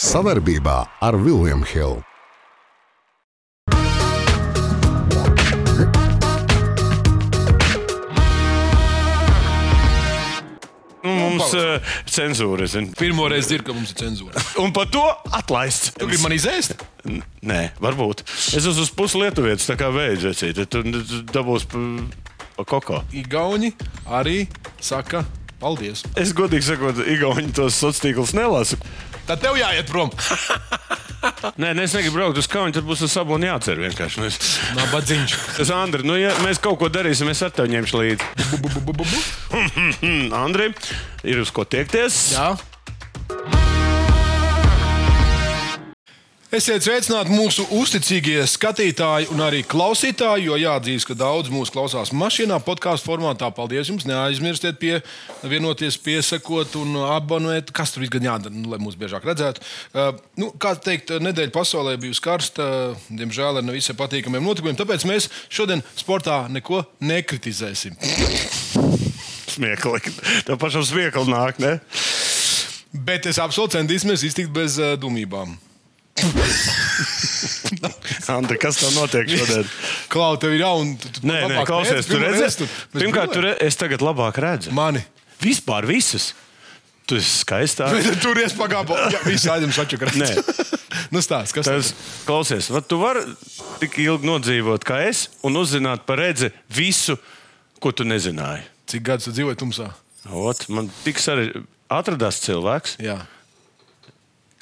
Savarbībā ar Vilniņu Hildu. Nu, mums uh, cenzūra ir. Pirmo reizi dzirdu, ka mums ir cenzūra. Un par to atlaists. Tu gribi mani izēst? N- Nē, varbūt. Es esmu uz pusi lietuvietis, tā kā veids. Tu tu dabūsi pa koko. Igauni arī saka paldies. Es godīgi sakot, Igauni tos sociālos tīklus nelasu. Tad tev jāiet prom. Nē, nē, es negribu braukt uz kaunu, tad būs ar sabu un jācer vienkārši. Nu, es, Nabadziņš. es Andri, nu, ja mēs kaut ko darīsim, es ar tevi ņemšu līdzi. Andri, ir uz ko tiekties? Jā. Esiet sveicināti mūsu uzticīgie skatītāji un arī klausītāji, jo jāatzīst, ka daudz mūsu klausās mašīnā, podkāstu formātā. Paldies jums! Neaizmirstiet pie, vienoties, piesakot un abonēt, kas tur gan jādara, nu, lai mūs biežāk redzētu. Uh, nu, kā teikt, nedēļa pasaulē bijusi karsta, diemžēl ar nevisai patīkamiem notikumiem, tāpēc mēs šodien sportā neko nekritizēsim. Smieklīgi. Tev pašam smieklīgi nāk, ne? Bet es absolūti centīsimies iztikt bez uh, dumībām. Andri, kas tev notiek šodien? Klau, tev ir jauna. Nē, nē, klausies, tu redzi. Pirmkārt, tu re, es tagad labāk redzu. Mani. Vispār visus. Tu esi skaistāk. Tur ir pagājušā. Jā, viss aizjums atšakarēts. Nē. nu stāst, kas Tas, klausies, vai tu vari tik ilgi nodzīvot kā es un uzzināt par redzi visu, ko tu nezināji? Cik gadus tu dzīvoji tumsā? Ot, man tik sarežģīti. Atradās cilvēks, Jā.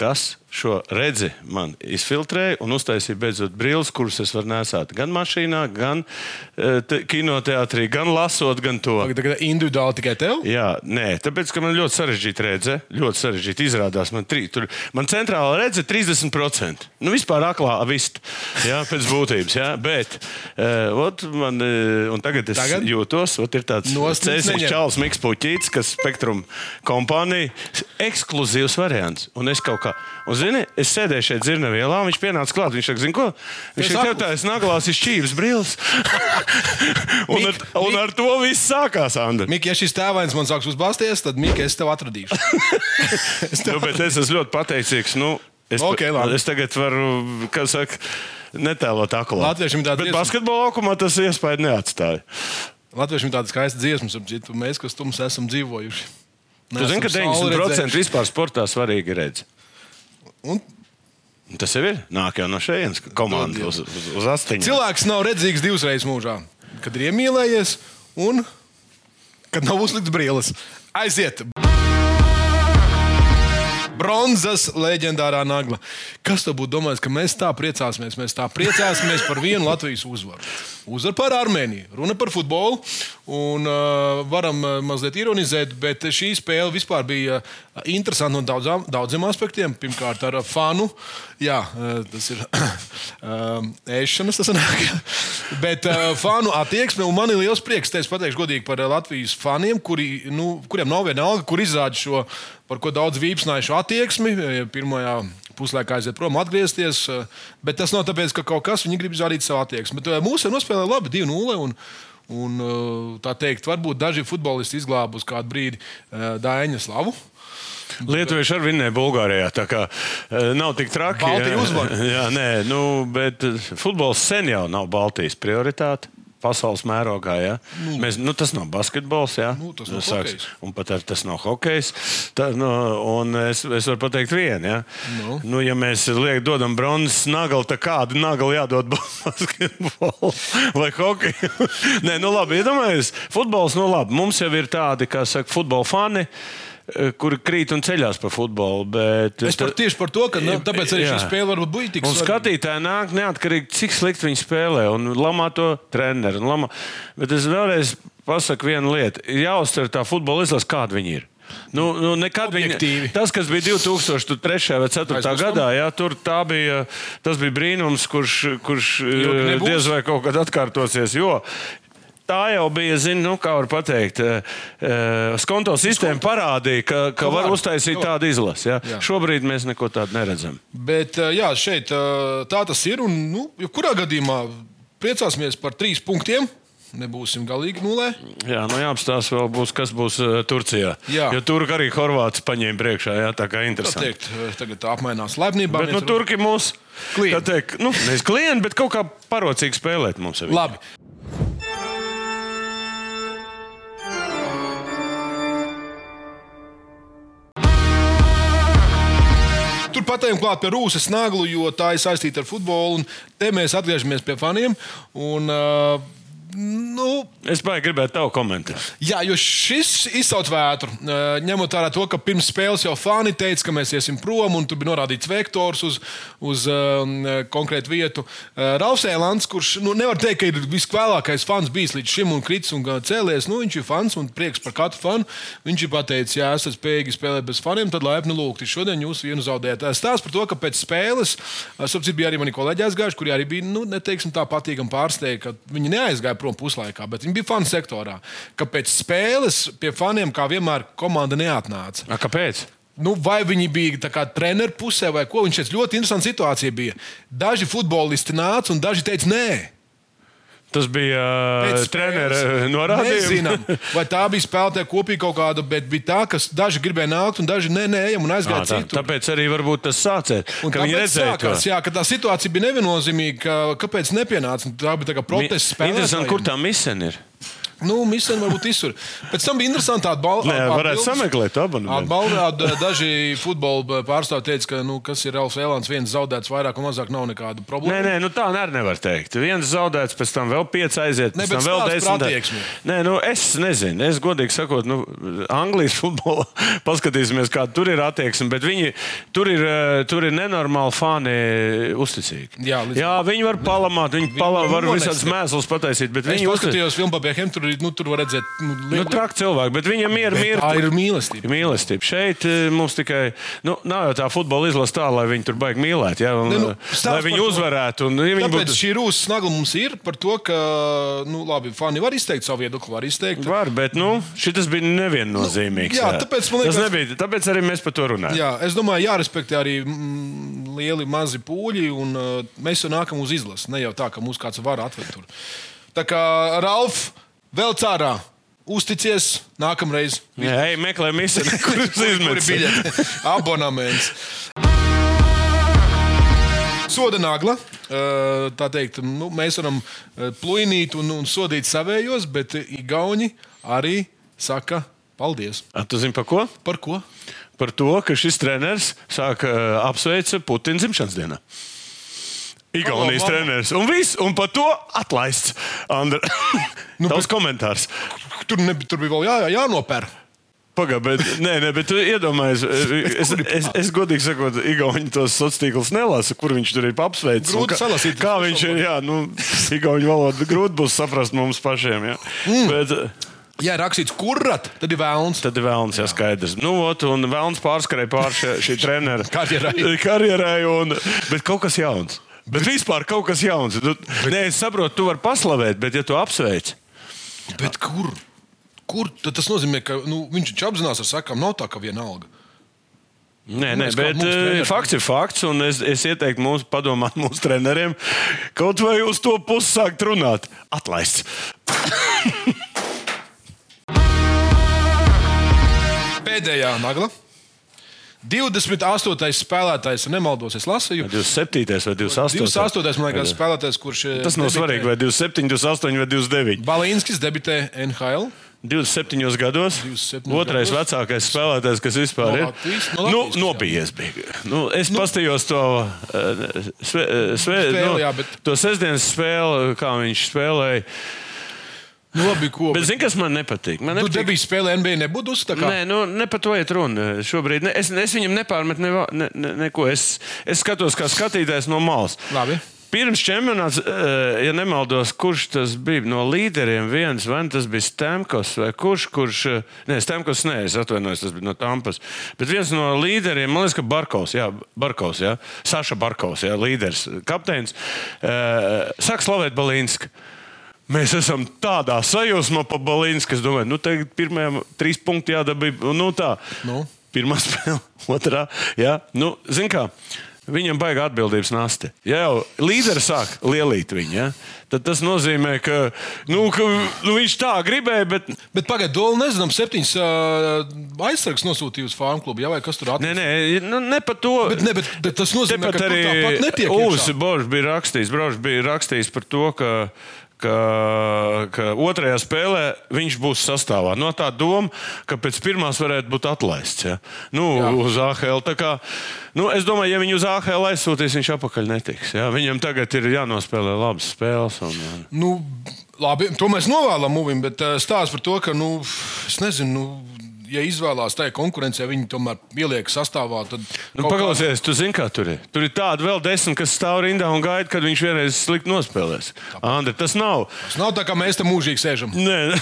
kas šo redzi man izfiltrēja un uztaisīja beidzot brilles, kuras es varu nesāt gan mašīnā, gan uh, kinoteātrī, gan lasot, gan to. Tagad, individuāli tikai tev? Jā, nē, tāpēc, ka man ļoti sarežģīti redzē, ļoti sarežģīti izrādās. Man, trī, tur, man centrāla redzē 30%. Nu, vispār aklā vist, jā, pēc būtības. Jā, bet, uh, ot, man, uh, un tagad es Tagad? jūtos, ot, ir tāds neņem. čāls Miks Puķīts, kas Spektrum kompānija, ekskluzīvs variants. Un es kaut kā, un zini, es sēdēju šeit dzirnavielā, viņš pienāca klāt, viņš saka, zini ko? Viņš saku- tev tāds naglās ir šķības brīvs. un, ar, un ar to viss sākās, Andri. Miki, ja šis tēvainis man sāks uzbāzties, tad Miki, es tev atradīšu. es Nu, bet es esmu ļoti pateicīgs. Nu, es, Ok, labi. es tagad varu, kā saka, netēlot aklā. Latviešiem tāda Bet dziesma. basketbola laukumā tas iespēja neatstāja. Latviešiem tāda skaista dziesma, ap citu, mēs, kas tums esam dzīvojuši. Tu zini, ka 90% vispār sportā svarīgi redz. Un Tas jau ir. Nāk jau no šejienes, ka komanda uz, uz, uz astoņiem. cilvēks nav redzīgs divas reizes mūžā. Kad ir iemīlējies un kad nav uzlikts brīlis. Aiziet! Bronzas leģendārā nagla. Kas tev būtu domājis, ka mēs tā priecāsimies? Mēs tā priecāsimies par vienu Latvijas uzvaru. Uzvaru par Armēniju. Runa par futbolu. Un, uh, varam uh, mazliet ironizēt, bet šī spēle vispār bija uh, interesanta no daudzām, daudziem aspektiem. Pirmkārt, ar fanu. Jā, uh, tas ir um, ēšanas, tas sanāk. Bet uh, fanu attieksme, un man ir liels prieks, te es pateikšu godīgi par Latvijas faniem, kuri, nu, kuriem nav viena alga, kur izrāda šo, par ko daudz vīpsnājušu attieksmi. eh, Pirmajā puslaikā aiziet prom, atgriezties. eh, Bet tas nav tāpēc, ka kaut kas viņi grib izrādīt savu attieksmi. Bet eh, mūsu nospēlēja labi 2-0. Un, eh, tā teikt, varbūt daži futbolisti izglāba uz kādu brīdi eh, Dāņa slavu. Lietuvieši arī vinnēja Bulgārijā. Tā kā eh, nav tik traki. Baltija jā. uzvar. Jā, nē, nu, bet futbols sen jau nav Baltijas prioritāte. Pasaules mērogā, ja? nu, Mēs, nu, tas nav basketbols. Ja? Nu, tas nav Sāks-. Un pat ar, tas nav hokejs. Tā, nu, un es, es varu pateikt, vienu. Ja? Nu. Nu, ja mēs liek, dodam bronzas nagalu, tad kādu nagalu jādod basketbolu vai hokeju? Nē, nu labi, iedomājieties, futbols, nu labi. Mums jau ir tādi, kā saka, futbola fani. eh, Kuri krīt un ceļās par futbolu. Bet, Es par, tieši par to, ka nu, tāpēc arī šī Jā. spēle varbūt bija tik Un svarīga. skatītāji nāk neatkarīgi, cik slikti viņi spēlē. Un lamā to treneru. Lamā. Bet es vēlreiz pasaku vienu lietu. Ir jāuztver tā futbola izlase, kāda viņi ir. Nu, nu, nekad Objektīvi. tas, kas bija 2003. vai 2004. Aizmirstam? gadā, jā, tur tā bija, tas bija brīnums, kurš, kurš eh, diez vai kaut kad atkārtosies. Jo Tā jau bija, zinu, nu, kā var teikt, eh, eh, skonto sistēma parādīja, ka, ka Ka var uztaisīt var. tādu izlasi. Ja? Jā. Šobrīd mēs neko tādu neredzam. Bet eh, jā, šeit eh, tā tas ir. Un, nu, jebkurā gadījumā priecāsimies par trīs punktiem. nebūsim galīgi nulē. Jā, nu jāapstāsta vēl, būs, kas būs Turcijā. Jā. Jo tur arī Horvāts paņēma priekšā. Jā, tā kā interesanti. teikt, eh, tagad apmainās laipnībā. Bet nu, turki mūs Klienti. teikt, nu, nevis klienti, bet kaut kā parocīgi spēlēt mums. Labi. Patējām klāt pie Rūsas naglu, jo tā ir saistīta ar futbolu. Te mēs atgriežamies pie faniem. Un, uh, nu, Es baigi gribētu tavu komentāru. Jā, jo šis izsauc vētru. Ņemot vērā to, ka pirms spēles jau fani teica, ka mēs iesim prom, un tur bija norādīts vektors uz, uz um, konkrētu vietu. Rauls Elands, kurš nu, nevar teikt, ka ir viskvēlākais fans bijis līdz šim un kritis un cēlies, nu, viņš ir fans un prieks par katru fanu. Viņš ir pateicis, ja esat spējīgi spēlēt bez faniem, tad laipni lūgti. Šodien jūs vienu zaudējat. Stāsts par to, ka pēc spēles, sapratu, bija arī mani kolēģi aizgājuši, kuri arī bija, nu, neteiksim tā patīkami pārsteigti, ka viņi neaizgāja prom puslaikā, bet viņi bija fanu sektorā. Ka pēc spēles pie faniem, kā vienmēr, komanda neatnāca. A, kāpēc? Nu, vai viņi bija kā treneru pusē, vai ko? Viņš teica, ļoti interesanta situācija bija. Daži futbolisti nāca un daži teica, nē. Tas bija uh, treneris norādījums. Vai tā bija spēlētāja kopīgi kaut kāda, bet bija tā, ka daži gribēja nākt un daži nē, nē, un aizgāja tā, citur. tāpēc arī varbūt tas sācās. Viņi redzēja, sākās, jā, ka tā situācija bija neviennozīmīga. Ka, kāpēc nepienāca? Tā bija tā kā protests. Interesanti, kur tā misija ir. Nu, Misija varbūt izsver. Pēc tam bija interesanti balva. Nē, varētu sameklēt abonementu. Atbaldāt, daži futbola pārstāvji teica, ka, nu, kas ir Ralfs Elāns, viens zaudēts vairāk un mazāk nav nekāda Nē, problēma. nē, nu tā arī nevar teikt. Viens zaudēts, pēc tam vēl pieci aiziet, Ne, pēc tam vēl desmit. Nē, nu es nezinu. Es godīgi sakot, nu, Anglijas futbolā paskatīsimies, kāda tur ir attieksme. Bet viņi tur ir, eh, tur ir nenormāli fani uzticīgi. Jā, līdz- Jā viņi var palamāt, viņi pala, var nonest. visādas mēslus pataisīt, bet Es viņi uzticīgi. paskatījos filmu par Behem, ir- nu, tur var redzēt, nu, Nu, lielu- traki cilvēki, bet viņiem ir mieru. tā ir mīlestība. Mīlestība. Šeit eh, mums tikai nu, nav jau tā futbola izlase tā, lai viņi tur baigi mīlēt. Ja, un, Ne, nu, lai stāsts viņi uzvarētu. Un, ja viņi Tāpēc būtu... šī rūsas snagla mums ir par to, ka nu, labi, fani var izteikt savu viedokli, var izteikt. Var, bet nu, šis bija neviennozīmīgs. Nu, jā, tāpēc man liekas- tas nebija. Tāpēc arī mēs par to runājam. Jā, es domāju, jārespektē arī mm, lieli, mazi pūļi, un uh, mēs jau nākam uz izlasi. Ne jau tā, ka mūs kāds var atvest tur. Tā kā Ralf, vēl cārā, uzticies nākamreiz. Jā, ej, meklē misiju, Kur ir izmetis. Abonaments. Soda nagla. Tā teikt, nu, mēs varam uh, pluinīt un, un sodīt savējos, bet Igauni arī saka paldies. A, Tu zini, par ko? Par ko? Par to, ka šis treneris sāk uh, apsveikt Putina dzimšanas dienā. Igaunijas treneris. Un viss, un par to atlaists. Andra, Nu, tavs komentārs. Tur, ne, tur bija vēl jā, jā, jānopēr. Pagaid, bet, nē, nē, bet tu iedomājies, es, es, es godīgi sakot, Igauni tos sociālos tīklus nelasa, kur viņš tur ir apsveicis. Grūti salasīt. Kā viņš ir, jā, nu, Igauni valoda grūti būs saprast mums pašiem. Jā. Mm. Bet, ir rakstīts, kurat, tad ir vēlns. Tad ir vēlams, ja skaidrs. Nu, ot, un vēlams pārskrēja pāri šī, šī trenera Karjerai. karjerai un, bet kaut kas jauns. Bet vispār kaut kas jauns. Tu, nē, es saprotu, tu vari paslavēt, bet ja tu apsveic, Bet kur? Kur? Tad tas nozīmē, ka nu, viņš taču apzinās ar sakām, nav tā, ka viena alga. Nē, nē bet mūsu eh, fakts ir fakts. un Es, es ieteiktu mums padomāt mūsu treneriem, kaut vai uz to pusi sākt runāt. Atlaists. Pēdējā nagla. 28. spēlētājs, nemaldos, es lasīju. 27. vai 28. 28. man liekas, spēlētājs, kurš. eh, Tas nav debitē- svarīgi, vai 27, 28 vai 29. Balīnskis debitē NHL. 27 gados. 27 Otrais gados. vecākais spēlētājs, kas vispār No ir. Latvijas? No nu, Latvijas, jā. nobijies bija. Nu, es nu, pastījos to, uh, sve, uh, sve, Spēli, nu, jā, bet- to sestdienas spēli, kā viņš spēlēja. Nu, labi, ko. Bet, zini, kas man nepatīk? Man Tu nepatīk. debijas spēlē NBA nebūtu tā kā. Nē, nu, ne par to iet runa. Šobrīd ne, es, es viņam nepārmetu ne, ne, ne, neko. Es, es skatos, kā skatītājs no malas. Labi. Pirms čempionāts, eh, ja nemaldos, kurš tas bija no līderiem, viens vai nu tas bija Stemkos vai kurš, kurš, eh, nē, Stemkos, nē, es atvainojos, tas bija no Tampas. Bet viens no līderiem, man liekas, ka Barkovs, jā, Barkovs, jā, Saša Barkovs, jā, līderis, kapteinis, eh, sāk slavēt Balīnsku. Mēs esam tādā sajūsmā par Balīnsku, es domāju, nu, tagad pirmajam trīs punkti jādabīja, nu tā. Nu? Pirmā spēle, otrā. Jā, nu, zin kā. Viņam baigā atbildības nasti. Ja jau līderis sāk lielīt viņu, ja, tad tas nozīmē, ka, nu, ka nu, viņš tā gribēja, bet. Bet pagaidiet, Dolu, nezinām, septiņas uh, aizsargs nosūtīja uz farmu klubu. Jā, vai kas tur Nē, nē, nu, ne par to. Bet, ne, bet, bet tas nozīmē, Tepat ka arī. Božs bija rakstījis, Božs bija rakstījis par to, ka, ka, ka otrajā spēlē viņš būs sastāvā. No tā doma, ka pēc pirmās varētu būt atlaists. Ja? Nu, Jā. uz AHL. Kā, nu, es domāju, ja viņu uz AHL aizsūtīs, viņš atpakaļ netiks. Ja? Viņam tagad ir jānospēlē labas spēles. Un, un... Nu, labi, to mēs novēlam Mūvim, bet uh, stāsts par to, ka, nu, es nezinu, nu, ja izvēlās tajā konkurencē, viņi tomēr ieliek sastāvā. Tad Nu, kaut kā- Paklausies, tu zini, kā tur ir. Tur ir tādi vēl desmit, kas stāv rindā un gaida, kad viņš vienreiz slikti nospēlēs. Andri, tas nav. Tas nav tā, kā mēs te mūžīgi sēžam. Nē,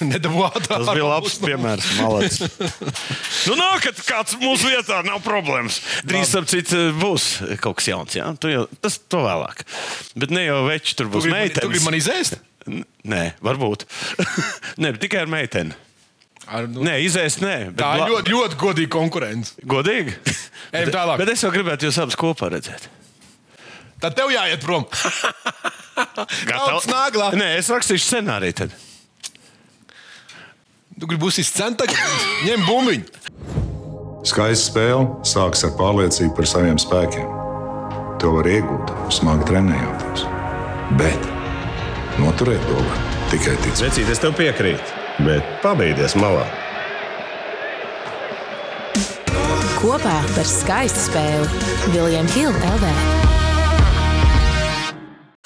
Nedabūjāt. Tas bija labs piemērs. Nu, nākat, kāds mūsu vietā, nav problēmas. Drīz, ap citu, būs kaut kas jauns. Tu Jau, tas to vēlāk. Bet ne jau veči, tur Tu būs tu gribi man izēst? N- Nē, varbūt. nē, tikai ar meiteni. Ar, nu, Nē, izēst, nē. bet tā ir ļoti, ļoti godīga konkurence. Godīgi. Ejam Bet- tālāk. Bet es jau gribētu jūs abus kopā redzēt. Tad tev jāiet prom. Tauts nāglā. Nē, es rakstīšu scenāriju. Tad. Tu gribi būt izcenta, ņem bumbiņu. Skaista spēle sākas ar pārliecību par saviem spēkiem. To var iegūt, smagi trenējoties. Bet noturēt to var tikai ticēt. Vecīt, es tev piekrītu, bet pabeigties malā. Kopā par skaistu spēli Viljams Hilde LV.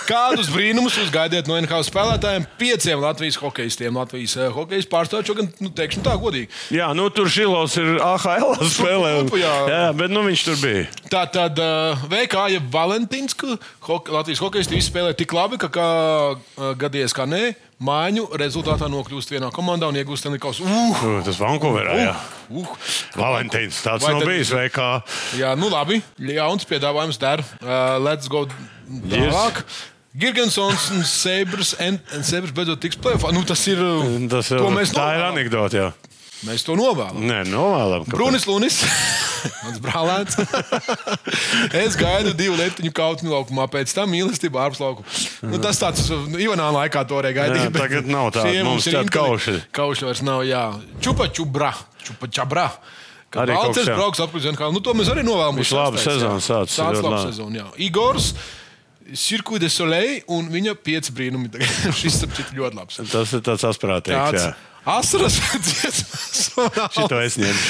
Kādus brīnumus jūs gaidāt no NHL spēlētājiem? Pieciem Latvijas hokeistiem. Latvijas uh, hokeja pārstāvjiem, gan, nu, teikšu, tā godīgi. Jā, nu tur Šilovs ir AHL spēlē. un- jā. jā, bet nu, viņš tur bija. Tā tad uh, VK ja Valentīnska hok Latvijas hokeisti izspēlē tik labi, ka kā uh, gadījies kā nē, mājiņu rezultātā nokļūst vienā komandā un iegūst Stanley's. Uh, Nu, Tas Vankūverā, jā. uh. Valentīns tāds nav tad- bijis. vai kā? Jā, nu labi. Jauns piedāvājums der. Uh, let's go tālāk. Un Sebrs, un Sebrs beidzot tiks plēfā. Nu, tas ir. uh, Tas, mēs tā ir anekdote. Jā. Mēs to novēlam. Nē, novēlam. Brunis Lunis, mans brālēns. es gaidu divu letiņu kautņu laukumā, pēc tam mīlestību ārpus laukuma. Nu, tas tāds nu, Ivanā laikā toreiz gaidīja. Jā, tagad nav šie Mums ir kauši. Kauši vairs nav, jā. Čupa čubra, čupa čabra. Kad Arī jā. brauks atpakaļ, zin kā, nu to mēs arī novēlam. Viņš labu sezonu sācis, Sācis labu sezonu, jā. Igors. Circuit de Soleil un viņa pieci brīnumi. Šis ir ļoti labs. Tas ir tāds asprātīgs. Tāds jā. Asaras dziesmas. Šito es ņemu.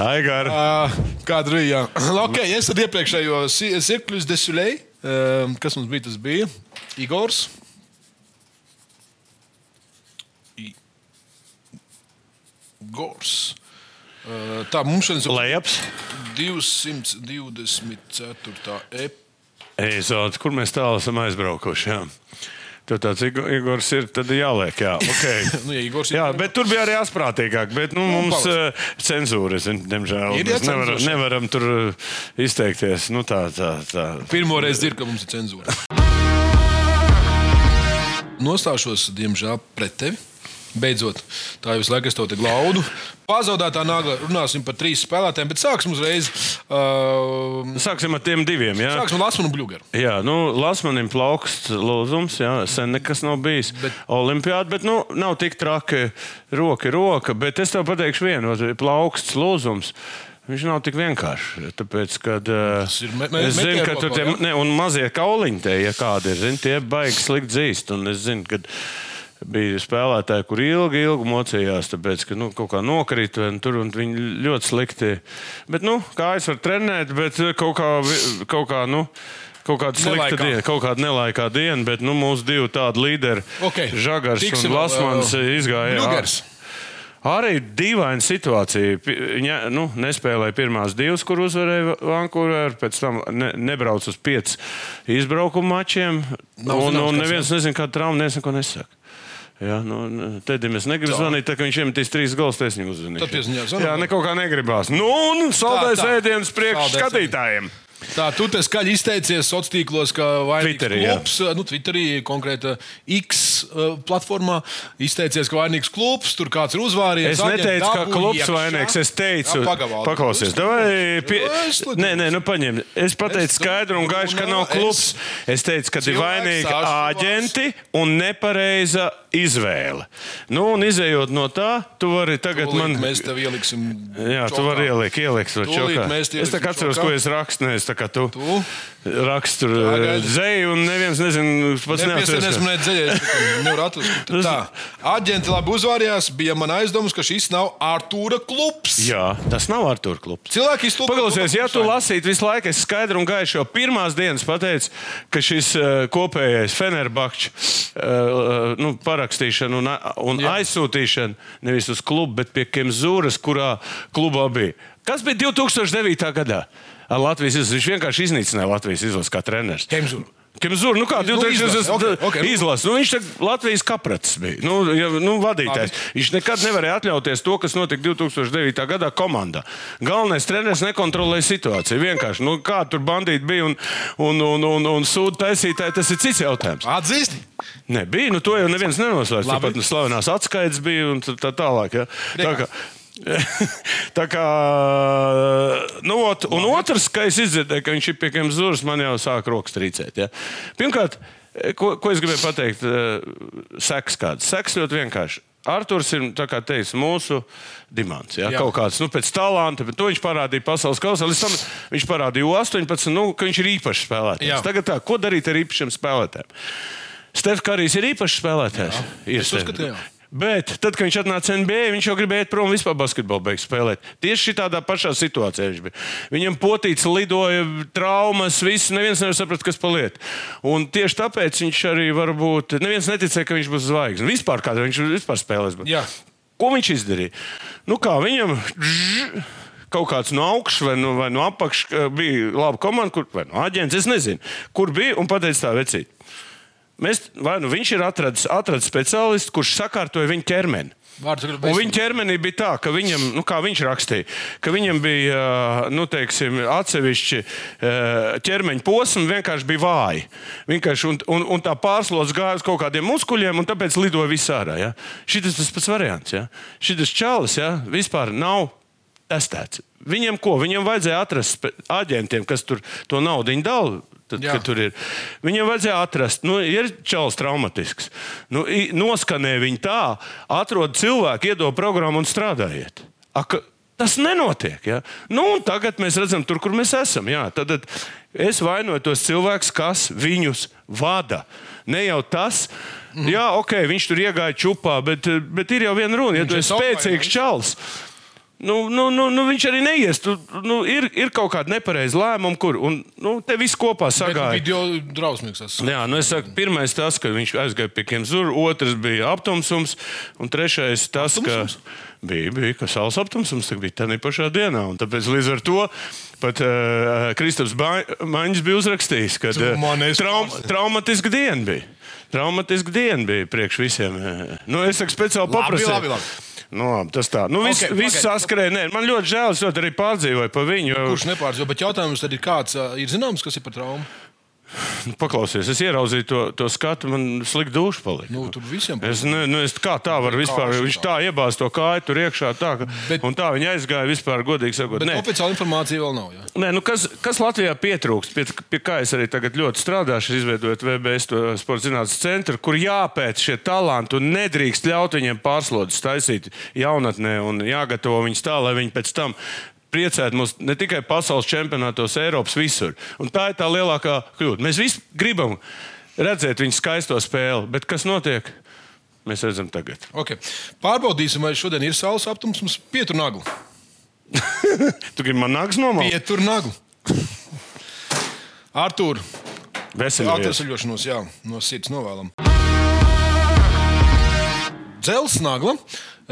Aigar. Uh, Kāda ir? Jā, okay, es tad iepriekšējo Cirklus de Soleil. Uh, kas mums bija? Tas bija Igors. Igors. Uh, tā mums šodien ir Lejaps. 224. ep. Eizods, kur mēs tālu esam aizbraukuši. Jā. Tur tāds Igo- Igors ir, tad jāliek, jā. Okay. Nu, ja Igors ir- jā, bet tur bija arī asprātīgāk. Bet nu, mums paliks. uh, cenzūra, zin, diemžēl. Ir Mēs nevaram, nevaram tur uh, izteikties. Nu, tā, tā, tā. Pirmo reizi dzirdu, ka mums ir cenzūra. Nostāšos, diemžēl, pret tevi. Beidzot, tā jau visu laiku es to glaudu. Pazaudētā nagla runāsim par trīs spēlētājiem, bet sāksim uzreiz. Uh, Sāksim ar tiem diviem. Jā, sāksim ar Lasmanu Bluegeru. jā nu, Lasmanim plauksts lūzums, jā, sen nekas nav bijis. Bet-. Olimpiāda, bet nu, nav tik traki roka, roka. Bet es tev pateikšu vienu, plauksts lūzums. Viņš nav tik vienkāršs. Tāpēc, kad, uh, ir me- me- es zinu, ka tur tie ne, mazie kauliņi, tie, ja kādi ir, zin, tie baigi slikti dzīst. Un es zinu, ka bija spēlētāji, kur ilgi, ilgi mocījās, tāpēc, ka nu, kaut kā nokrita un tur un viņi ļoti slikti. Bet, nu, kājas var trenēt, bet kaut kā, kaut kā nu, Kaut kāda slikta Nelaikā. diena, kaut kāda nelaikā diena, bet nu, mūsu divi tādi līderi, Ok, Žagars tiksim un Lasmans, uh, izgāja. Bluegers. Arī dīvaina situācija. Viņa nu, nespēlēja pirmās divas, kur uzvarēja Vankūverā, pēc tam ne, nebrauca uz pieciem izbraukuma mačiem. Nav un, zināms, un neviens nezina, kāda trauma, nesaka. Jā, nu, Tedim es negribu Tā. zvanīt, tā, ka viņš iemetīs trīs. Tad pieziņā zvanām. Jā, neko kā negribās. Nu, un tā. ēdiens priekš skatītājiem. Tā, tu te skaļi izteicies sociālos tīklos, ka vainīgs Twitterī, jā. klubs, nu, Twitterī, konkrēti X uh, platformā, izteicies, ka vainīgs klubs, tur kāds ir uzvārījis. Es neteicu, ka klubs vainīgs. Es teicu, paklausies. Davai, pie... Es. Nē, nē, nu paņem. Es pateicu Es- skaidru un gaišu, ka nav Es- klubs. Es teicu, ka ir vainīgi āģenti un nepareiza izvēle. Nu, un izējot no tā, tu vari tagad Tūlīt man. Mēs tev ieliksim. Jā, tu čokā. vari ielikt, ielikt to čokā. Es tā kā atceros, čokā. ko es rakstu. Nevis tā kā tu, Tu? rakstu tur Pagaidi. zēju, un neviens nezina, pats Nepiesieties neatceros. man dziļāk, nevar atrast. Tā, aģenti labi uzvārījās, bija man aizdoms, ka šis nav Artūra klubs. Jā, tas nav Artur klubs. Cilvēki iztulko. Paklausies, ja tu lasītu visu laiku, es skaidri un gaiši jau pirmās dienas pateicu, ka šis uh, kopējais Fenerbahčs uh, nu, parakstīšana un, un aizsūtīšana nevis uz klubu, bet pie Kemzūras, kurā klubā bija. Kas bija 2009. gadā? Ar Latvijas izlasi. Viņš vienkārši iznīcināja Latvijas izlasi kā treneris. Kemzūru. Kemzūra, nu kā Nu, 2000. izlase, ok, ok, nu. izlase. Nu, viņš ir Latvijas kaprats bija. Nu, ja, nu, vadītājs. Viņš nekad nevarēja atļauties to, kas notika 2009. gadā komandā. Galvenais treneris nekontrolēja situāciju. Vienkārši, nu, kā tur bandīti bija un, un, un, un, un sūdu taisītāji, tas ir cits jautājums. Atzīsti? Nē, bija, nu, to jau neviens nenoslēdz. Tāpat nu, slavenās atskaites bija un tā tālāk. Ja. Tā kā, tā kā, nu, ot, un otrs, ka es izdzirdēju, ka viņš ir pie kādiem zūras, man jau sāk rokas trīcēt. Ja. Pirmkārt, ko, ko es gribēju pateikt, eh, seks kāds. Seks ļoti vienkārši. Arthurs ir teicis, mūsu dimants. Ja? Jā. Kaut kāds nu, pēc talanta, bet to viņš parādīja pasaules kausā. Līdz tam viņš parādīja U18, nu, ka viņš ir īpašs Jā. spēlētājs. Tagad tā, ko darīt ar īpašiem spēlētājiem? Stefans Kārijs ir īpašs spēlētājs. Ir es Stef- uzskatu, jā. Bet tad, kad viņš atnāca NBA, viņš jau gribēja iet prom un vispār basketbolu beigās spēlēt. Tieši tādā pašā situācijā viņš bija. Viņam potīts lidoja, traumas, viss. Neviens nevar saprast, kas paliek. Un tieši tāpēc viņš arī varbūt. Neviens neticēja, ka viņš būs zvaigznes. Vispār kādā viņš vispār spēlēs. Jā. Ko viņš izdarīja? Nu kā viņam. Žž, Kaut kāds no augšas vai no, vai no apakšas bija laba komanda, kur, vai no aģents, es nezinu, kur bija un pateica tā vecīt. Mēs, vai nu viņš ir atradis, atradis speciālistu, kurš sakārtoja viņa ķermeni. Un viņa ķermenī bija tā, ka viņam, nu, kā viņš rakstīja, ka viņam bija nu, teiksim, atsevišķi ķermeņa posmi, vienkārši bija vāji. Vienkārši, un, un, un tā pārslodzes gāja uz kaut kādiem muskuļiem, un tāpēc lidoja visā ārā. Ja? Šis tas pats variants. Ja? Šis čalis ja? vispār nav testēts. Viņam ko? Viņam vajadzēja atrast aģentiem, kas tur to naudu dala. Tad, tur ir. Viņam vajadzēja atrast, nu, ir čels traumatisks. Nu, noskanē viņu tā, atrod cilvēku, iedod programmu un strādājiet. Ak, tas nenotiek. Ja? Nu, tagad mēs redzam, tur, kur mēs esam. Jā. Tad, tad es vainoju tos cilvēkus, kas viņus vada. Ne jau tas, mm. jā, ok, viņš tur iegāja čupā, bet, bet ir jau viena runa, ja Viņš tu esi spēcīgs čels. Nu, nu, nu, nu, viņš arī neies. Tu, nu, ir, ir kaut kāda nepareiza lēmuma, kur un, nu, te viss kopā sagāja. video drausmīgs. Jā, nu es saku, pirmais tas, ka viņš aizgāja pie Kemzūra, otrs bija aptumsums, un trešais tas, Aptumsums? ka bija, bija ka saules aptumsums tā bija tajā pašā dienā. un Tāpēc līdz ar to pat uh, Kristaps Ba- Maņģis bija uzrakstījis, ka man esi traum, traumatiska diena bija. Traumatiska diena bija priekš visiem. eh. Nu, es saku, speciāli paprasīju. Labi. Nu, tas tā. Nu, viss Ok, okay, vis ok. saskrēja. Nē, Man ļoti žēl, es ļoti arī pārdzīvoju par viņu. Kurš nepārdzīvo, bet jautājums tad ir kāds, ir zināms, kas ir par traumu? Nu, Paklausies, es ieraudzīju to, to skatu, man slikti duša palika. Nu, tur visiem Es, ne, nu, es, kā tā var vispār? Viņš tā iebāz to kāju tur iekšā, tā, ka, Bet- un tā viņa aizgāja vispār, godīgi sakot. Bet oficiāla informācija vēl nav. Jā. Nē, nu kas, kas Latvijā pietrūkst, pie, pie kā es arī tagad ļoti strādāšu, izveidojot VBS to sporta zinātnes centru, kur jāpēc šie talanti un nedrīkst ļaut viņiem pārslodzes taisīt jaunatnē un jāgatavo viņus tā, lai viņi pēc tam priecētu mūs ne tikai pasaules čempionātos, Eiropas visur. Un tā ir tā lielākā kļūda. Mēs visi gribam redzēt viņu skaisto spēli, bet kas notiek? Mēs redzam tagad. Okay. Pārbaudīsim, vai šodien ir saules aptumsums. Pietur nagu. Tu gribi man nāks nomākt? Pietur nagu. Artur, atvesaļošanos, jā, no sirds novēlam. Dzels nagla.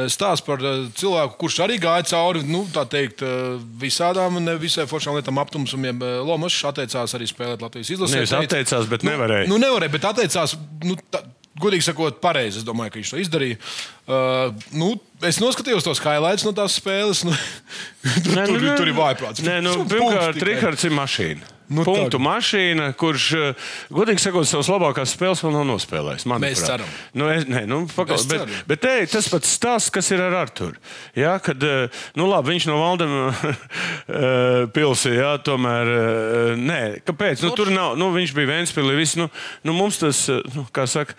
Stāsts par eh, cilvēku, kurš arī gāja cauri nu, teikt, eh, visādām, ne visai foršām lietām, aptumsumiem. Eh, Lomačs atteicās arī spēlēt Latvijas izlasē. Teica- atteicās, bet nu, nevarēja. Nu, nevarēja, bet atteicās. Nu, tā, Godīgi sakot, pareizi. Es domāju, ka viņš to izdarīja. Uh, nu, es noskatījos tos highlights no tās spēles. Nu, tur, Nē, tur, nu, tur ir vājprāts. Nē, nu, pirmkārt. Rihards ir mašīna. Nu, punktu tā. mašīna, kurš, eh, godīgi sakot, savas labākās spēles vēl nav nospēlējis. Mēs ceram. Nu, es, nē, nu, Mēs bet, ceram. bet te, tas pats stāsts, kas ir ar Arthuru. Jā, kad eh, nu, labi, viņš no Valdema pilsē, jā, tomēr. eh, Nē, kāpēc? Nu, tur nav, nu, viņš bija Vēnspīlī. Viss, nu, nu, mums tas, eh, nu, kā saka.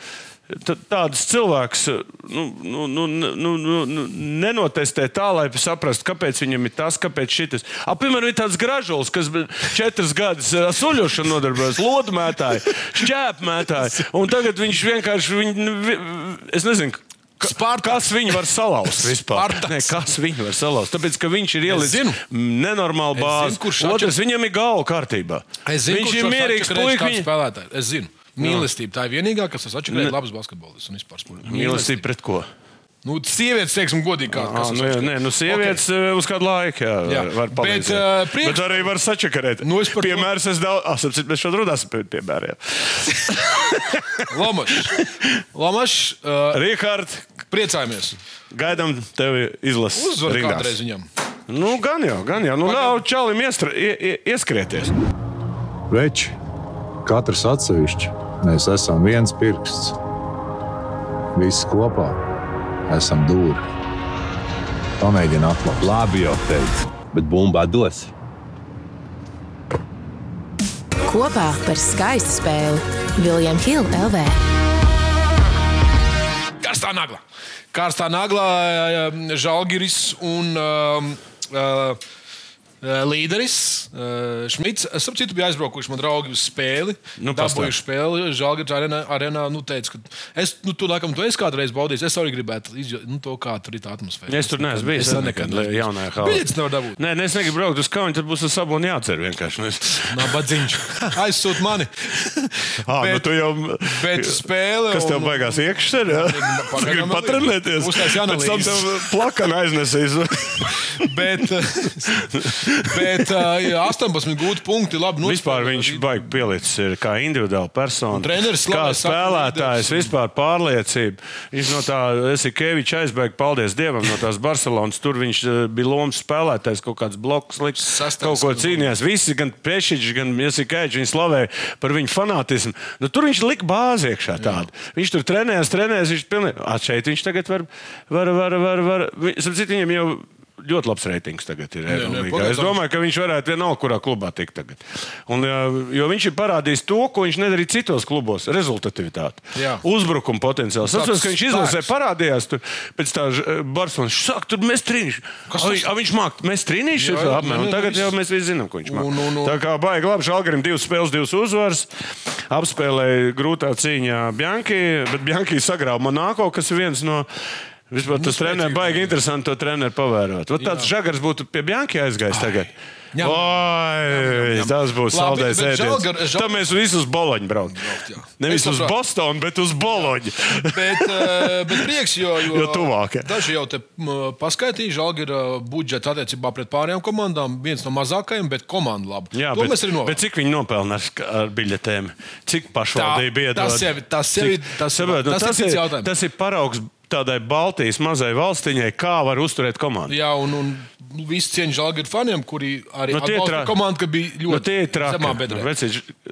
T- Tāds cilvēks eh, nu, nu, nu, nu, nu, nu, nenotestē tā, lai saprastu, kāpēc viņam ir tas, kāpēc šis. Piemēram, ir tāds gražulis, kas četras gadus suļošanu nodarbojas, lodmētāji, šķēpmētāji. Un tagad viņš vienkārši, viņ, nu, es nezinu, Spartaks. kas viņu var salauzt vispār. Nē, kas viņu var salauzt? Tāpēc, ka viņš ir ielicis nenormālu bāzi. zinu, Otrs, atšķir- viņam ir galva kārtībā. Zinu, viņš ir mierīgs puisis. Viņa... Es zinu. Mīlestība tā ir vienīgā, kas atšķiras labs basketbolists un vispār sports. Mīlestība pret ko? Nu, sievietes, teiksim, godīgi, kā Ah, nu, nē, nu, sievietes okay. uz kādu laiku jā, Jā. var, var Bet, palīdzēt. ā, priekš- Bet arī var sačakarēt. Nu, es par to- Piemērs es daudz, ah, sapcīt, mēs šodien runāsim par piemēriem. Lomačs. Lomačs, uh, Rihard, priecājamies. gaidām tevi izlases Uzvar kādreiz viņam. Nu, gan jau, gan jau. Nu, ļauj čalim iestra, ie, ie, ieskrieties. Veči, katrs atsevišķi, mēs esam viens pirksts. Visi kopā esam dūri. Pamēģini atklāt. Labi, jau teicu, bet bumbā dos. Kopā par skaistu spēli Viljams Hilde LV. Karstā nagla. Karstā nagla, uh, Žalgiris un uh, uh, līderis uh, Šmits. Es saprotu, bija aizbraukuši man draugi uz spēli. Nu, dabūjuši spēli. Žalgiris arēnā, arēnā nu, teica, ka es, nu, tu laikam, tu esi kādreiz baudījis. Es arī gribētu izjūt, nu, to, kā tur ir tā atmosfēra. Es tur neesmu bijis. Es nekad nekad jaunajā halā. Biļetes nevar dabūt. Nē, es negribu braukt uz kaunu, tad būs ar sabonu jācer vienkārši. Nu, es... Nabadzīņš. Aizsūt mani. Bet, nu, Bet- tu jau. bet spēle Kas tev un- baigās iekšā? Ja? Pagaidām patrenēties. Pēc tam tev plakana aiznesīs. bet, bet uh, jā, 18 gūti punkti. Labi, Vispār nospēlēja. viņš baigi pielicis ir kā individuāla persona. Treneris kā spēlētājs, vispār pārliecība. Viņš no tā, esi Kevičs aizbēga, paldies Dievam, no tās Barcelonas. Tur viņš bija lomas spēlētājs, kaut kāds bloks liks, Sastais, kaut ko cīnījās. Visi, gan Pešiņš, gan Jasikevičs, viņi slavēja par viņu fanātismu. Nu, tur viņš lika bāzi iekšā tādu. Viņš tur trenējās, trenējās, viņš pilnīgi. At šeit viņš tagad var, var, var, var, var. Citu, viņam jau ļoti labs reitings tagad ir. nē, Eirolandā. pagaidām. Es domāju, ka viņš varētu vienalga, kurā klubā tikt tagad. Un, jā, jo viņš ir parādījis to, ko viņš nedarīja citos klubos - rezultatīvitāti. Jā. Uzbrukuma potenciāls. Es saprotu, ka viņš izlasē parādījās tur pēc tā Barcelonas. Viņš saka, tur mēs tas? viņš- a, Viņš māk, mēs. Jā, jā, jā, Un Tagad jau mēs visi zinām, ko viņš māk. Un, un, un. Tā kā baigi labi, Žalgarim divas spēles, divas uzvaras. Apspēlēja grūtā cīņā Bjanki, bet Bjanki sagrāva Monako, kas ir viens no. Vispār tas treneris baigi interesanti to treneru pavērot. Vat tāds žagars būtu pie Bjanki aizgājis tagad. Ņem. Oi, tas būs bet ēdiens. Žal- Tad mēs visi uz Boloņu braucam. jā. Nevis uz. Bostonu, bet uz Boloņu. Bet, eh, bet prieks, jo, jo, Jo tuvāk, jā. Daži jau te m, skaitīja, žēl, ir budžets attiecībā pret pārējām komandām. Viens no mazākajiem, bet komanda labi. Jā, to bet, mēs arī novērtējam. bet cik viņi nopelna ar, biļetēm? Cik pašvaldība iedod? tas jau- tas ir- Cik- tas- saprot, nu, tas tas, cits ir, jautājums. tas ir paraugs tādai Baltijas mazai valstiņai, kā var uzturēt komandu. Jā, un, un visi cieņi žēlgāju faniem, kuri arī Nu, atbalsta komandu, ka bija ļoti Nu, tie traki. zemā bedrē.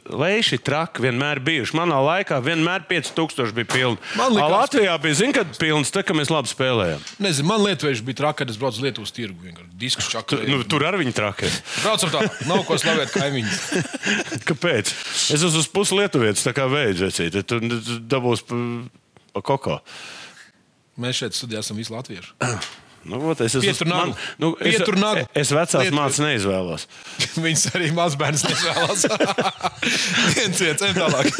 Leiši traki vienmēr bijuši. Manā laikā vienmēr 5000 bija pilni. Likās- Latvijā bija, zin, kad pilns, tā, ka mēs labi spēlējām. Nezinu, man lietuvieši bija traki, kad es braucu uz Lietuvas tirgu. Diskus Tu, čakarēju. nu, tur arī viņi traki. Braucam tā, nav ko slavēt kaimiņus. Kāpēc? Es esmu uz pusi lietuvietis, tā kā veids. Tu dabūsi pa, pa koko. Mēs šeit studijā esam visi latvieši. Nu, vot, es esmu nagu. nu, es, nagu. es vecās mācības neizvēlos. Viņus arī mazbērns nevēlas. viens viens, ejam tālāk.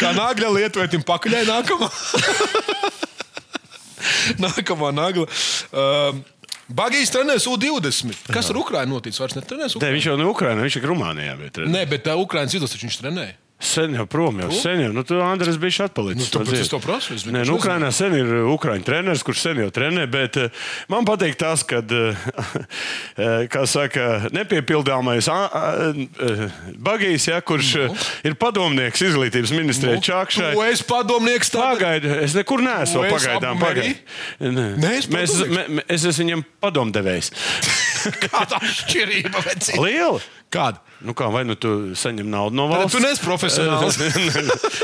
Kā nagla lietuvietim pakaļai nākamā. nākamā nagla. Um, Bagīs trenēs U20. Kas ar Ukraiņu noticis? Vairs netrenēs Nē, Ukraiņu. viņš jau nav Ukraiņā, viņš ir Rumānijā. Bet, Nē, bet tā Ukraiņas izlase taču viņš trenēja. Sen jau prom, jau sen jau. Nu, tu, Andrēs, biji atpalicis. Nu, tāpēc es to prasu, es Nē, nu, Ukrainā sen ir Ukrāņu treneris, kurš sen jau trenē, bet eh, man patīk tas, ka, kā saka, nepiepildāmais bagijs, ja, kurš Nu. no. ir padomnieks izglītības ministrijai no. Čakšai. Tu esi padomnieks tagad. Pagaidi, es nekur neesmu pagaidām. apmierī? Pagaidi. Nē. Neesi Mēs, me, es esmu viņam padomdevējs. Kāda atšķirība? Liela! Kāda? Nu kā, vai nu tu saņem naudu no valsts? tu neesi profesionāls.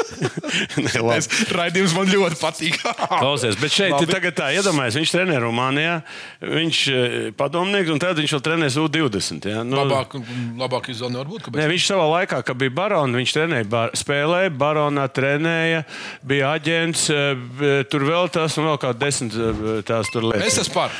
Nē. Es- Raidījums man ļoti patīk. Klausies, bet šeit ir tagad tā, iedomājieties, viņš trenē Rumānijā, viņš ir padomnieks, un tad viņš vēl trenēs U20. Ja? Nu, Labāk, labāk izvēle nevar būt. Kāpēc? viņš savā laikā, kad bija barons, viņš trenēja, bar, spēlēja, baronā trenēja, bija aģents, b- tur vēl tās un vēl kā desmit eh, tās tur lietas. Es esmu par.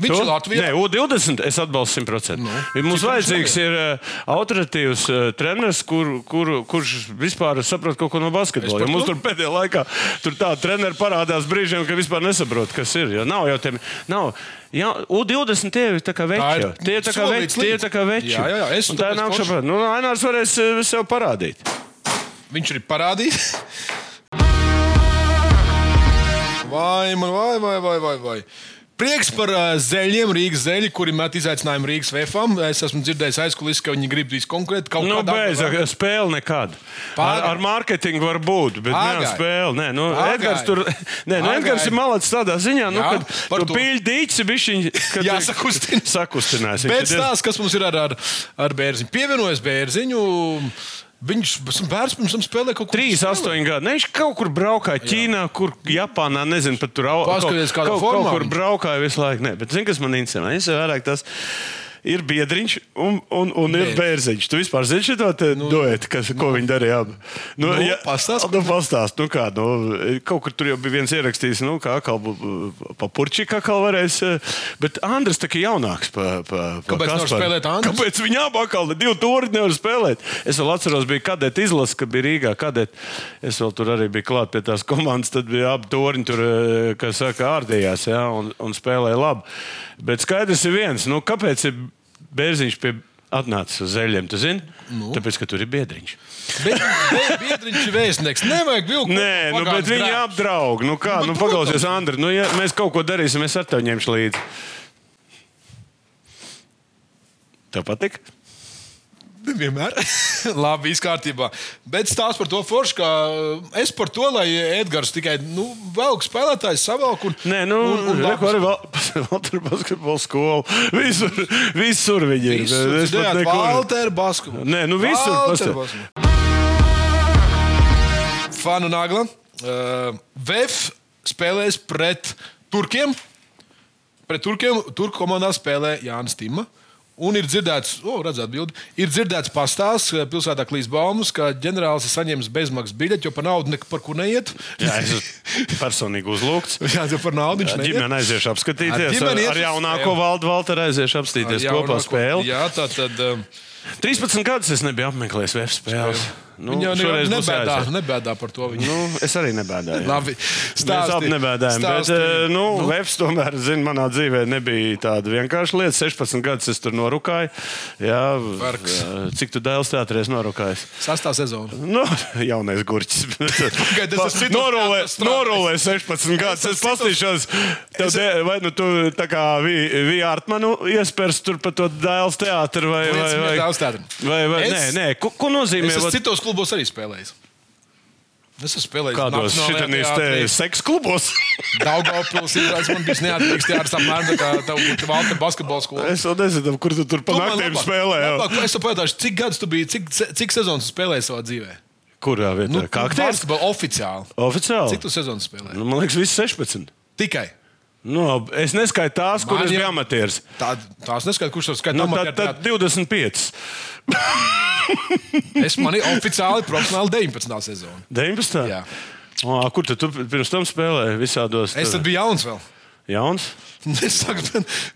Viņš ir Latvijā. Nē, U20 es atbalstu 100%. Nu, Mums vajadzīgs ir uh, autoritīvs uh, treneris, kur, kur, kurš vispār saprot kaut ko no basketbola. par Jo Mums tur pēdējā laikā tur tā treneri parādās brīžiem, ka vispār nesaprot, kas ir. Jo nav jau tiem. Nav, Jā, U20 tie ir tā kā veči. Tie ir tā kā veči. Tie ir tā kā veči. Jā, jā, es tā forši. prāt. Nu, Ainārs varēs uh, sev parādīt. Viņš ir parādījis. Vai, man, vai, vai, vai, vai, vai. Prieks par uh, zeļiem, Rīgas zeļi, kuri met izaicinājumu Rīgas VFam. Es esmu dzirdējis aizkulisē, ka viņi grib visu konkrēti kaut Nu, kādā beidz, ar spēli nekad. Ar, Pagaid. ar mārketingu var būt, bet ne ar spēli. Nē, nu, Pagaid. Edgars tur nē, nu. Edgars ir malacis tādā ziņā, nu, Jā, kad tu pīļ dīci bišķiņ, kad Jāsakustina. Sakustinās. Bet stāsts, kas mums ir ar, ar, ar bērziņu. Pievienojas bērziņu. Viņš bērns pirms tam spēlēja kaut ko 3, 8 gadi. Ne, viņš kaut kur braukāja Ķīnā, kur Japānā, nezinu, pat tur au- Paskaties, kādā kaut, formā kaut kur braukāja visu laiku. Nē, bet zini, kas man interesē? Man interesē vairāk tas. Ir biedriņš un, un, un ir bērziņš. Tu vispār zini šo nu, duetu, kas, ko viņi darīja abi. Nu, Nu, pastāst. Nu, pastāst, nu kā, nu, kaut kur tur jau bija viens ierakstījis, nu, kā atkal pa purčiku atkal varēs. eh, Bet Andris tā kā jaunāks pa, pa, pa Kāpēc nevar spēlēt Andris? Kāpēc viņi abi atkal divi tūri nevar spēlēt? Es vēl atceros, bija kadeta izlase, kad bija Rīgā kadeta. Es vēl tur arī biju klāt pie tās komandas, tad bija abi torņi tur, eh, kas saka, ārdījās, ja, un, un spēlēja labi. Bet skaidrs ir viens, nu, kāpēc ir bērziņš pie atnācis uz zeļiem, tu zini? Nu. Tāpēc, ka tur ir biedriņš. Bet, bet biedriņš ir vēstnieks. Nevajag vilkt. Nē, nu, bet viņi apdraud. Nu, kā, nu, Nu, paklausies. Andri, nu, ja mēs kaut ko darīsim, es ar tevi ņemšu līdzi. Tev patīk? Vienmēr. Labi, viss kārtībā. Bet stāsts par to foršu, ka uh, es par to, lai Edgars tikai nu, velk spēlētājs savelk. Un, Nē, nu, un, un reku arī Valtra basketbola skola. Visur, visur viņi ir. Visur Es pat dzirdējāt, nekur- Valter basketbolu. Nē, nu visur, basketbolu. Fanu Nagla. Uh, VF spēlēs pret Turkiem. Pret Turkiem. Turku komandā spēlē Jānis Tima. Un ir dzirdēts, oh, redzēt, bildi, ir dzirdēts pastāsts, ka pilsētā klīst baumas, ka ģenerālis ir saņēmis bezmaksas biļeti, jo par naudu nekur kur neiet. Jā, es personīgi uzlūgts. Jā, jo par naudu viņš neiet. Ģimene aiziešu Ar apskatīties. Ar, ar uz jaunāko valdu Valteru aiziešu apskatīties Ar kopā jaunāko- spēli. Jā, tā tad. Um, 13 gadus es nebiju apmeklējis VF spēles. Nu, viņa jau šoreiz būs nebēdā, nebēdā par to. Viņa. Nu, es arī nebēdāju. Labi, Mēs stāsti. abi nebēdājām. Bet, Stāsti. eh, nu, Nu? nu. Vēps tomēr, zinu, manā dzīvē nebija tāda vienkārša lieta. 16 gadus es tur norūkāju. Jā, Vergs. jā, cik tu dēls teātris norūkājis? Sastā sezona. Nu, jaunais gurķis. Citos norulē, norulē 16 gadus. Es esmu citos- paskatīšos, tev de, vai nu tu tā kā bija Artmanu iespērs tur pa to dēls teātri vai, vai, Viens vai, teātri. vai, vai Es- nē, nē, ko, ko nozīmē? Es esmu citos klubos arī spēlējis. Es esmu spēlējis Kādos te seksa klubos? Daugavpils ir, man biju neatkarīgs teātris apmēram tā kā tev būtu valta basketbola skola. es nezinu, kur tu tur pa Tu man naktīm labāk- spēlē. jā. labāk, Es tev pajautāšu, cik gadus tu biji, cik, cik sezonas spēlēji savā dzīvē? Kurā vietā? Nu, Kā aktieris? oficiāli. Oficiāli? Cik tu sezonas spēlēji? Nu, man liekas, viss 16. Tikai. Nu, es neskaitu tās, Man kuras bija amatieris. Tā, tās neskatās, kurš to skaita. Nu, tad, tad 25. Es manī oficiāli profesionāli 19. sezonu. 19. Jā. O, kur tu, tu pirms tam spēlēji? Visādos. Es tad biju jauns vēl. Jauns. Es saku,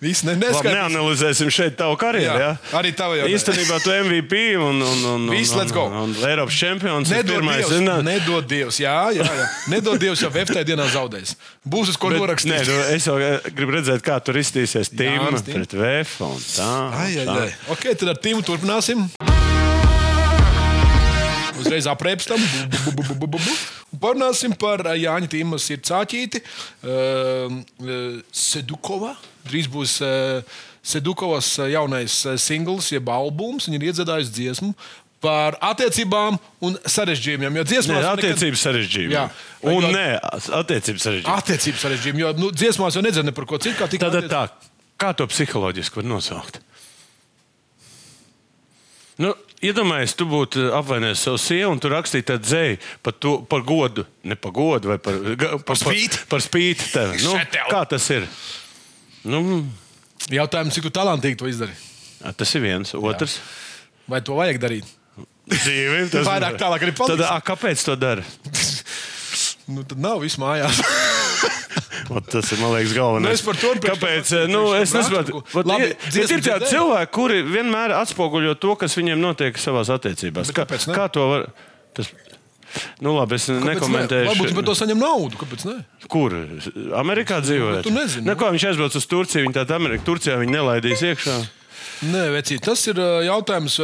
viss ne, neskaidrs. neanalizēsim šeit tavu karjeru. Jā, Jā. arī tava jau. Īstenībā tu MVP un, un, un, un, Viss, go. un, un Eiropas čempions. Nedod pirmais, Dievs, zināt. nedod Dievs, jā, jā, jā. Nedod Dievs, jau FT dienā zaudēs. Būs uz ko norakstīt. nē, nu, es jau eh, gribu redzēt, kā tur iztīsies tīma pret VF. un Tā, Ai, ai, tā. ai. Ok, tad ar tīmu turpināsim. Uzreiz. Un Parunāsim par ā, Jāņa Tīmas ir cāķīti. Uh, uh, Sedukova. Drīz būs Sedukovas jaunais singls, jeb albums. Viņa ir iedzēdājusi dziesmu par attiecībām un sarežģījumiem. Jo dziesmās nekad- attiecības sarežģījumi. Jā. Un Jo- nē, attiecības sarežģījumi. Attiecības sarežģījumi, jo nu, dziesmās jau nedzird ne par ko citu. kā Tad attiec- tā, kā to psiholoģiski var nosaukt? Nu, Iedomājieties, tu būtu apvainojis savu sievu un tu rakstītu tādu dzēju par, to, par godu, ne par godu, vai par, ga- par, spīti. Par, par spīti tev. Nu, kā tas ir? Nu, Jautājums, cik tu talantīgi to izdarīji? tas ir viens. Otrs. Vai to vajag darīt? Dzīve, tas Vairāk tālāk arī Tad, paliks. a, kāpēc to dara? Nu, tad nav viss mājās. Ot, Tas ir, man liekas, galvenais. Nu, es par to priekš Kāpēc? Nu, es nesaprotu. ir- tādi cilvēki, kuri vienmēr atspoguļo to, kas viņiem notiek savās attiecībās. Kā, kāpēc ne? kā to var? Tas, nu, labi, es Kāpēc ne? nekomentēšu. Varbūt viņš par to saņem naudu. Kāpēc ne? Kur? Amerikā dzīvojot? tu nezini. Ne, ko, viņš aizbrauc uz Turciju, viņa tāda Amerika. Turcijā viņa nelaidīs iekšā. Nē, vecīt, tas ir jautājums.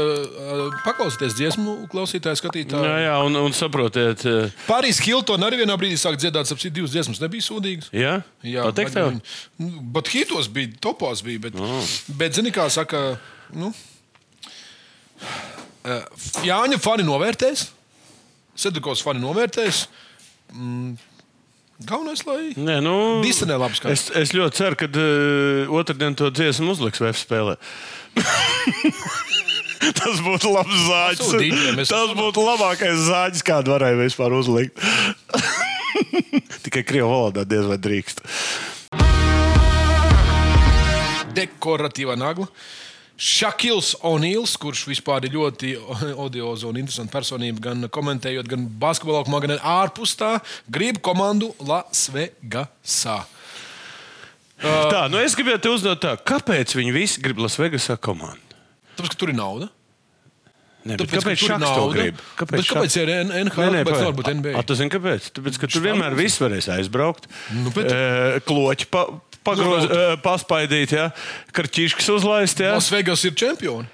Paklausieties dziesmu, klausītāji, Jā, skatītāji. jā un, un saprotiet, Pārīs Hiltona arī vienā brīdī sāk dziedāt, ap citu divas dziesmas nebija sūdīgas. jā, Jā, pateikt tev? viņi- nu, Bet hitos bija, topos bija. Bet, Oh. bet zini, kā saka, nu, Jāņa fani novērtēs, Sedukos fani novērtēs. Galvenais, lai Nē, nu, Disenē labi skatās. es, es ļoti ceru, ka uh, otrdien to dziesmu uzliks VF spēlē. Tas būtu labs zāģis. Es Tas būtu labākais zāģis, kādu varēja vispār uzlikt. Tikai krievu valodā diez vai drīkst. dekoratīvā nagla. Šakils O'Neils, kurš vispār ir ļoti odioza un interesanta personība, gan komentējot, gan basketbolā, gan ārpus tā, grib komandu Lasvegasā. Tā, nu es gribēju te uzdot tā, kāpēc viņi visi grib Lasvegasā komandu? Tāpēc, ka tur ir nauda. Ne, Tāpēc, kāpēc to nauda. grib? Bet kāpēc ir NHL? Kāpēc nevar būt NBA? A, tu zini, kāpēc? Tāpēc, ka tur vienmēr viss varēs aizbraukt. Nu, bet- E, kloķi pa, pagroz, Nu, e, paspaidīt, ja? karķīškas uzlaist. Ja? Lasvegas ir čempioni.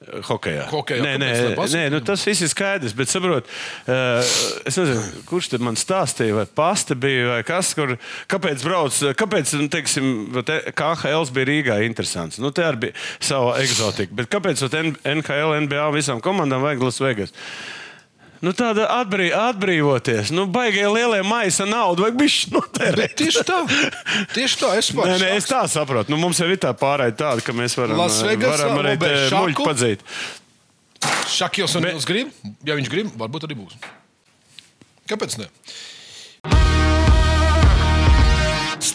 Hokejā. Hokejā, nē, nē, nē nu, tas viss ir skaidrs. Bet, saprot, uh, es nezinu, kurš man stāstīja, vai pasta bija, vai kas, kur, kāpēc brauc, kāpēc, nu, teiksim, KHL bija Rīgā interesants. Nu, te arī bija sava eksotika. Bet kāpēc vat N- NHL, NBA visām komandām vajag Las Vegas? Nu, tāda atbrī, atbrīvoties. Nu, baigie lielie maisa naudu, vajag bišķi notērēt. Tieši tā. Tieši tā. Es Nē, pats nē, es tā saprotu. Nu, mums jau ir tā pārējai tāda, ka mēs varam, Vegasā varam arī muļķi padzīt. Šakils un Nils grib. Ja viņš grib, varbūt arī būs. Kāpēc ne?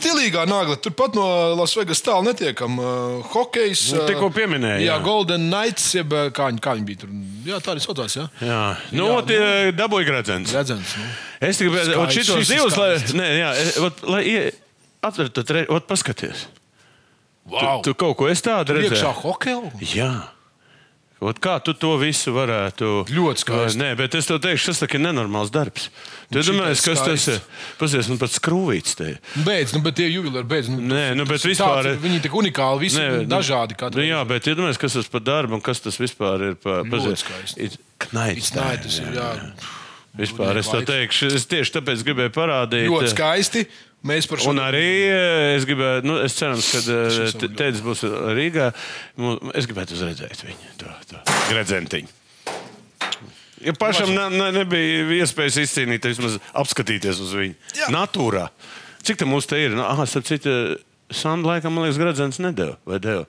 Stilīgā nagla. Turpat no Lasvegas tālu netiekam. Uh, hokejs. Nu, uh, tikko pieminēja, Jā, jā. Golden Knights, jeb uh, kā viņi, kā viņi bija tur. Jā, tā arī saucās. Jā, Jā, nu, Jā, ot, nu, dabūju gradzens. redzams. Nu. Es tikai gribēju, ir divus, lai, nē, jā, ot, lai ie- atver to tre, ot, paskaties. Wow. Tu kaut ko es tādu Tur iekšā redzēju. hokeja. Jā. Ot, kā tu to visu varētu? Ļoti skaisti. Nē, bet es tev teikšu, tas ir nenormāls darbs. Tu šitais domā, kas tas ir? Pasies, man pat skrūvīts te. ir. Beidz, nu, bet tie jubileāri beidz. Nu, Nē, nu, bet tāds vispār. ir- Viņi tik unikāli, visi Nē, Nē, dažādi. Nu, jā, bet iedomājieties, kas tas par darbu un kas tas vispār ir. Pa, Ļoti skaisti. Knaits. Iznaitas ir, jā. Vispār es to teikšu. Es tieši tāpēc gribēju parādīt. Ļoti skaisti. Mēs par šo Un arī eh, es gribēju, nu, es ceru, ka eh. Tēdes būs Rīgā. Es gribētu uzredzēt viņu, to, to gredzentiņu. Ja pašam ne, ne, nebija iespējas izcīnīt, tad vismaz apskatīties uz viņu. Jā. Natūrā. Cik tā mums te ir? Nu, ah, starp citu, Sanda laikam, man liekas, gredzens nedēļa. Vai deva?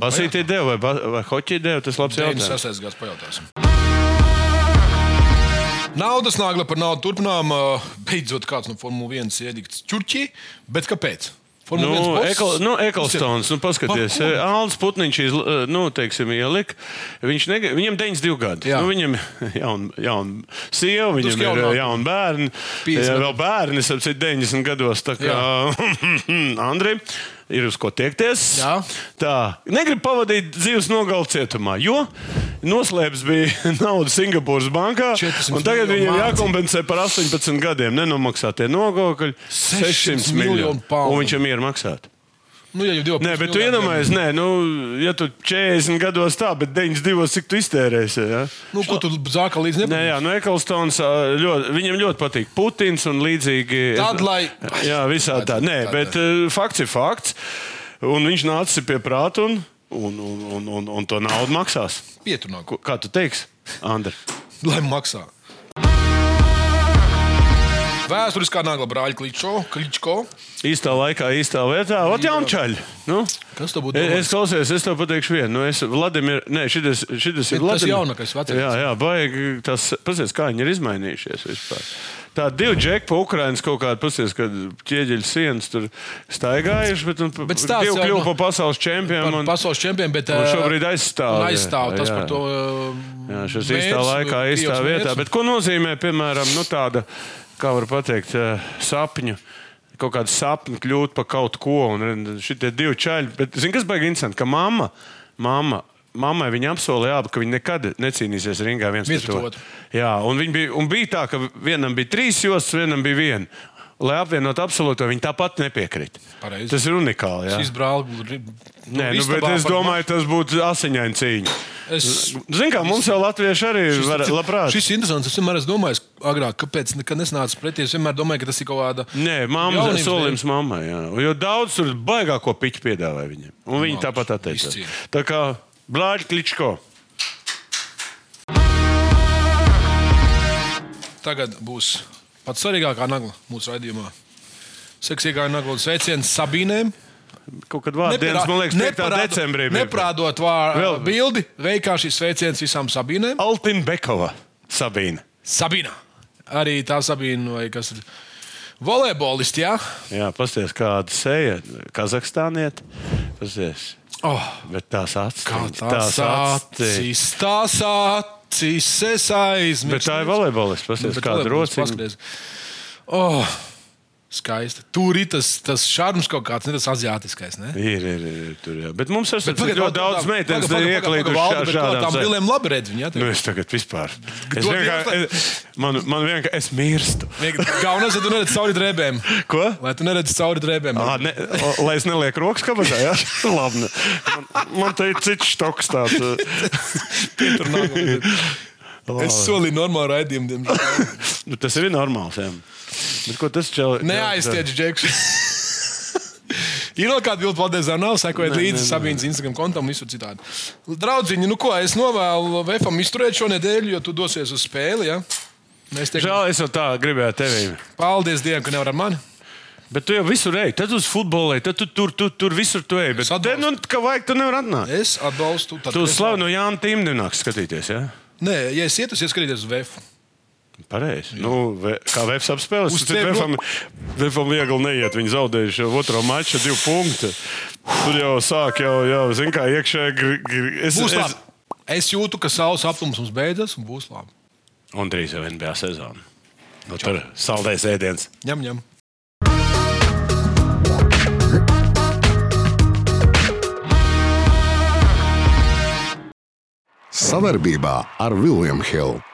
Basītī deva vai, ba- vai hoķī deva? Tas labs jautājums. 96. gads pajautāsim. Naudas nāgla par naudu turpinām. ā, Beidzot, kāds no Formule 1 iedikts Čurķī. Bet kāpēc? Formule 1 Nu? Ekl, nu, Eklstons, nu, paskaties, Pa, ko? Alans Putniņš, iz, nu, teiksim, ielika. Viņš nega, viņam 92 gadi. Jā. Nu, viņam ir jauna jaun sieva, viņam Drusku ir jaunāk. jauni bērni. 50 Jā, vēl bērni, es apcītu 90 gados. Tā kā Andri. Ir uz ko tiekties. Jā. Tā. Negribu pavadīt dzīves nogalu cietumā, jo noslēpts bija nauda Singapūras bankā. 400 un Tagad viņam jākompensē par 18 gadiem nenomaksātie nogokļi. 600 600 miljonu miljonu. poundu. Un viņš ir mieru maksāt. Nu, ja jau Nē, bet tu iedomājies, nē, nu, ja tu 40 gados tā, bet 92, cik tu iztērēsi. Ja? Nu, ko tu zāka līdz Nē, jā, nu, Eklstons, ā, ļoti, viņam ļoti patīk Putins un līdzīgi. Tad, lai- Jā, visā tā. Nē, bet fakts ir fakts. Un viņš nāca pie prāta un, un, un, un, un, un to naudu maksās. Pieturnāk, Ko- Kā tu teiksi, Andri? lai maksā. Vēsturiskā nagla brāļa Kličko. Kličko. Īstā laikā, īstā vietā, ot jaunčaļi. Nu? Kas tev būtu Es, domāts? es klausies, es tev pateikšu vienu. Nu, es, Vladimir, nē, šitas, šitas ir Tas Vladimir. jaunākais, vecākais. Jā, jā, baigi. Tas, pasies, kā viņi ir izmainījušies vispār. Tā divi džeki pa Ukrainas kaut kādā pusē, kad ķieģeļu sienas tur staigājuši, bet, un, Bet stāsts divi kļuva no- par pasaules čempionu. Un- pasaules čempionu, bet un ā, šobrīd aizstāv, aizstāv tas jā. par to. Jā, šis mērķus, īstā laikā, īstā vietā. mērķus. Bet ko nozīmē, piemēram, nu, tāda, kā var teikt, eh, sapņu? Kaut kāda sapņa kļūt par kaut ko. Un šitie divi čaļi. Bet, zini, kas baigs interesanti? Ka mamma, mamma, mammai viņa apsolīja, ka viņi nekad necīnīsies ringā viens pret otru. Jā, un, bija, un bija tā, ka vienam bija trīs jostas, vienam bija viena. Lai apvienotu absolūto, viņi tāpat nepiekrīt. Pareizi. Tas ir unikāli. jā. Šis brālis. Nē, nu, bet es domāju, tas būtu asiņaini cīņa. Es, Ziniet, kā mums jau latvieši arī var, labprāt. Šis ir interesants. Es vienmēr esmu domājis, agrāk, kāpēc nesnācis pretī. Es vienmēr domāju, ka tas ir kaut kāda. Nē, mamma jaunības solījums mammai. Jā. Jo daudz tur baigāko piķu piedāvāja viņiem. Un viņi Labs, tāpat atteicās. Tā kā Blāģis Kličko. Tagad būs pats svarīgākā nagla mūsu raidījumā. Seksīgā nagla sveiciens Sabīnēm. Kaut kad vārdu dienas, man liekas, 5. decembrī. Neprādot vārdu bildi, veikā šis sveiciens visām Sabīnēm. Altina Bekova. Sabīna. Sabīna. Arī tā Sabīna, vai kas ir volejbolisti, jā? Jā, pasties, kāda seja Kazahstāniet. Pasties. Oh, Bet tās acis. tās tās acis, tās acis, es aizmirsu. Bet tā ir volejbolists. Pasties, Bet kāda rociņa. Oh, skaisti. Tur ir tas, tas šarms kaut kāds, ne tas aziātiskais. Ne? Ir, ir, ir, tur, jā. Bet mums ir ļoti daudz pagaid, meitenes, kas ir ieklīdušas šādām Tām sēm. brillēm labi redz viņa. Nu, es tagad vispār. Es vienkārši, man, man vienkārši, es mirstu. Galvenais, ka tu neredzi cauri drēbēm. Ko? Lai tu neredzi cauri drēbēm. À, ne, lai es nelieku rokas kabatā, jā? Labi. ne. Man, man te ir cits štoks tāds. Tur nav. Es solīju normālu raidījumu. Nu, tas ir normāls, jā. Bet ko tas čel... Neaiztiec, Džeks. Ir vēl kāda vilna pateica, nav sekojiet līdzi Sabīnas Instagram kontam, visur citādi. Draudziņi, nu ko, es novēlu Vēfam izturēt šo nedēļu, jo tu dosies uz spēli. Ja? Mēs tiekam. Žēl, es jau tā gribēju tevi. Paldies Dievam, ka nevar ar mani. Bet tu jau visur ej, tad uz futbolu, tad tu tur, tur, tur visur tu ej. Bet te, nu, kā vajag, tu nevari atnākt. Es atbalstu. Tu no Jāna Tīmņa nāks skatīties, jā? Nē, ja es ietu, es ieskatīties uz Vēfu. Pareizi. Nu, ve- kā Vēfs apspēlēs, Uz tad tevi Vēfam, Vēfam viegli neiet. Viņi zaudējuši otro maču, divu punktu. Tur jau sāk, jau, jau zin kā iekšēji. Gr, gr, es, Būs es, labi. Es jūtu, ka saules aptums mums beidzas un būs labi. Un drīz jau NBA sezona. Nu, tur saldēs ēdiens. Ņem, ņem. Savarbībā ar Vilniņu Hildu.